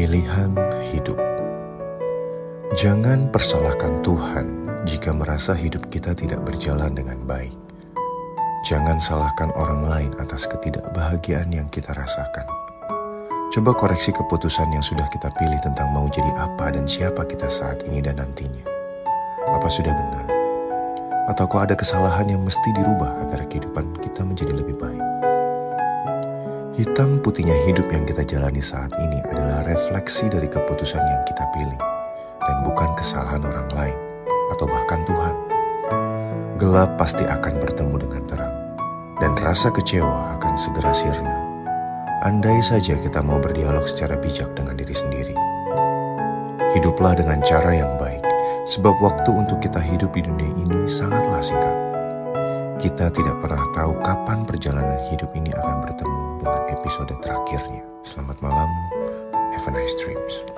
Pilihan hidup. Jangan persalahkan Tuhan jika merasa hidup kita tidak berjalan dengan baik. Jangan salahkan orang lain atas ketidakbahagiaan yang kita rasakan. Coba koreksi keputusan yang sudah kita pilih tentang mau jadi apa dan siapa kita saat ini dan nantinya. Apa sudah benar? Atau kok ada kesalahan yang mesti dirubah agar kehidupan kita menjadi lebih baik? Hitam putihnya hidup yang kita jalani saat ini adalah refleksi dari keputusan yang kita pilih dan bukan kesalahan orang lain atau bahkan Tuhan. Gelap pasti akan bertemu dengan terang dan rasa kecewa akan segera sirna. Andai saja kita mau berdialog secara bijak dengan diri sendiri. Hiduplah dengan cara yang baik, sebab waktu untuk kita hidup di dunia ini sangatlah singkat. Kita tidak pernah tahu kapan perjalanan hidup ini akan bertemu dengan episode terakhirnya. Selamat malam, nice dreams.